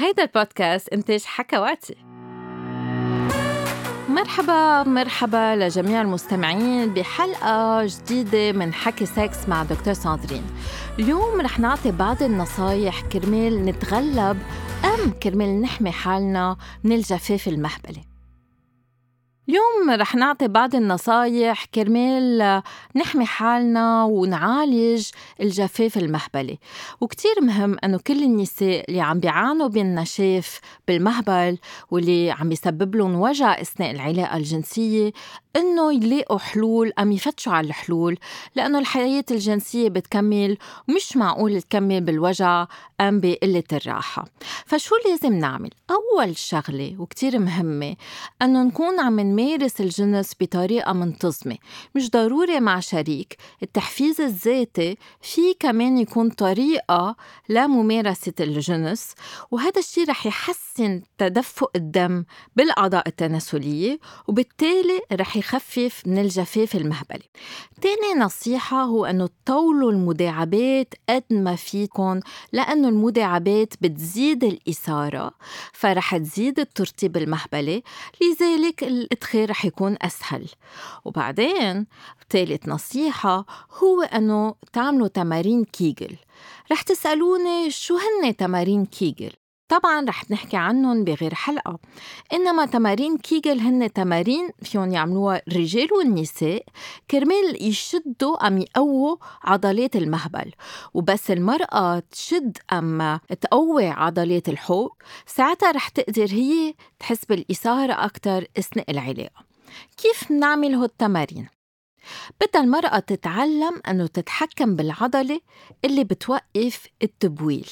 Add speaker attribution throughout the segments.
Speaker 1: هيدا البودكاست إنتاج حكواتي. مرحبا مرحبا لجميع المستمعين بحلقة جديدة من حكي سكس مع دكتور ساندرين. اليوم رح نعطي بعض النصايح كرمال نتغلب أم كرمال نحمي حالنا من الجفاف المهبلي. اليوم رح نعطي بعض النصايح كرمال نحمي حالنا ونعالج الجفاف المهبلي. وكتير مهم أنه كل النساء اللي عم بيعانوا بالنشاف بالمهبل واللي عم بيسبب لهم وجع أثناء العلاقة الجنسية إنه يلاقوا حلول أم يفتشوا على الحلول لأنه الحياة الجنسية بتكمل ومش معقول تكمل بالوجع أم بقلة الراحة. فشو لازم نعمل؟ أول شغلة وكتير مهمة إنه نكون عم نمارس الجنس بطريقة منتظمة مش ضروري مع شريك. التحفيز الذاتي في كمان يكون طريقة لممارسة الجنس وهذا الشيء رح يحسن تدفق الدم بالأعضاء التناسلية وبالتالي رح يخفف من الجفاف المهبلي. تاني نصيحة هو أنه تطولوا المداعبات قد ما فيكم لأنه المداعبات بتزيد الإثارة فرح تزيد الترطيب المهبلي لذلك الإدخال رح يكون أسهل. وبعدين ثالث نصيحة هو أنه تعملوا تمارين كيجل. رح تسألوني شو هن تمارين كيجل؟ طبعا رح نحكي عنهم بغير حلقة. إنما تمارين كيجل هن تمارين فيهم يعملوها الرجال والنساء. كرمال يشدوا أم يقووا عضلات المهبل. وبس المرأة تشد أم تقوي عضلات الحوض ساعتها رح تقدر هي تحس بالإثارة أكتر أثناء العلاقة. كيف نعمل هو التمارين؟ بدها المرأة تتعلم أنه تتحكم بالعضلة اللي بتوقف التبويل.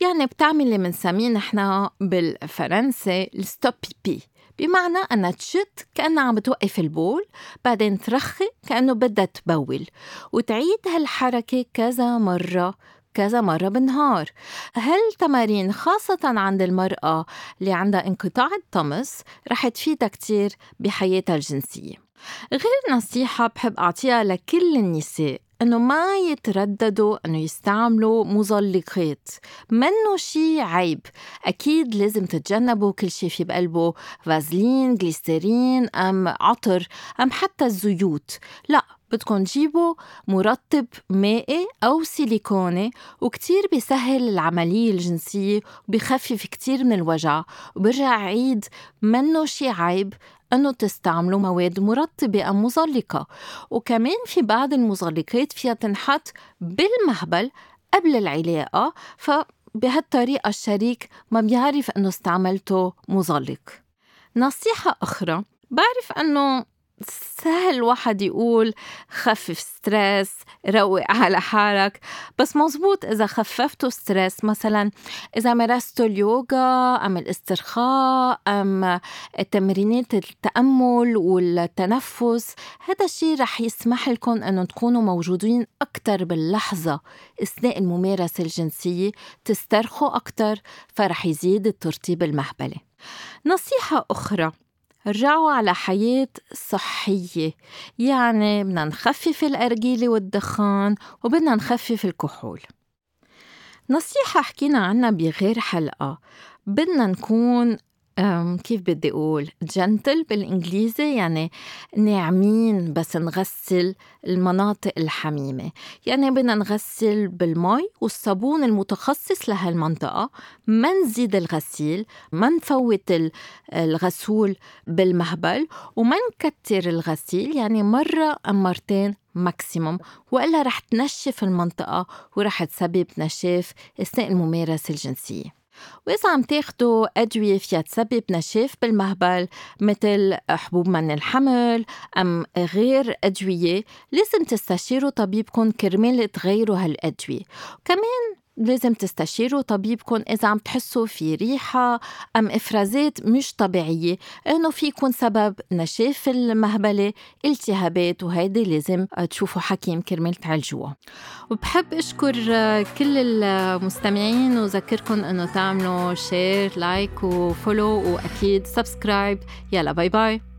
Speaker 1: يعني بتعمل اللي بنسميه نحن بالفرنسي الستوب بي. بمعنى أنها تشد كأنها عم بتوقف البول بعدين ترخي كأنه بدها تبول وتعيد هالحركة كذا مرة كذا مرة بالنهار. هالتمارين خاصة عند المرأة اللي عندها انقطاع الطمس رح تفيدها كتير بحياتها الجنسية. غير نصيحة بحب أعطيها لكل النساء إنه ما يترددوا إنه يستعملوا مزلقات منه شي عيب. أكيد لازم تتجنبوا كل شي في بقلبه فازلين جليسترين أم عطر أم حتى الزيوت. لا بدكم تجيبوا مرطب مائي أو سيليكوني وكتير بيسهل العملية الجنسية وبيخفف كتير من الوجع. وبرجع عيد منه شي عيب أنه تستعملوا مواد مرطبة أو مزلقة. وكمان في بعض المزلقات فيها تنحط بالمهبل قبل العلاقة فبهالطريقة الشريك ما بيعرف أنه استعملته مزلق. نصيحة أخرى بعرف أنه سهل واحد يقول خفف stress روق على حالك. بس مزبوط إذا خففتوا stress مثلا إذا مارستوا اليوغا أم الاسترخاء أم تمرينات التأمل والتنفس هذا الشيء رح يسمح لكم أنه تكونوا موجودين أكثر باللحظة. أثناء الممارسة الجنسية تسترخوا أكثر فرح يزيد الترطيب المهبلي. نصيحة أخرى. رجعوا على حياة صحية. يعني بدنا نخفف الأرجيلة والدخان وبدنا نخفف الكحول. نصيحة حكينا عنها بغير حلقة. بدنا نكون كيف بدي أقول؟ جنتل بالإنجليزي يعني ناعمين بس نغسل المناطق الحميمة. يعني بدنا نغسل بالمي والصابون المتخصص لهالمنطقة ما نزيد الغسيل ما نفوت الغسول بالمهبل وما نكتر الغسيل يعني مرة أم مرتين ماكسيموم وإلا رح تنشف المنطقة ورح تسبب نشاف أثناء الممارسة الجنسية. وإذا عم تاخدوا أدوية فيها تسبب نشاف بالمهبل مثل حبوب من الحمل أم غير أدوية لازم تستشيروا طبيبكم كرمال تغيروا هالأدوية. كمان لازم تستشيروا طبيبكم إذا عم تحسوا في ريحة أم إفرازات مش طبيعية. إنه في يكون سبب نشاف المهبل التهابات وهيدي لازم تشوفوا حكيم كرمال تعالجوها وبحب أشكر كل المستمعين وذكركم إنه تعملوا share like و follow وأكيد subscribe يلا باي باي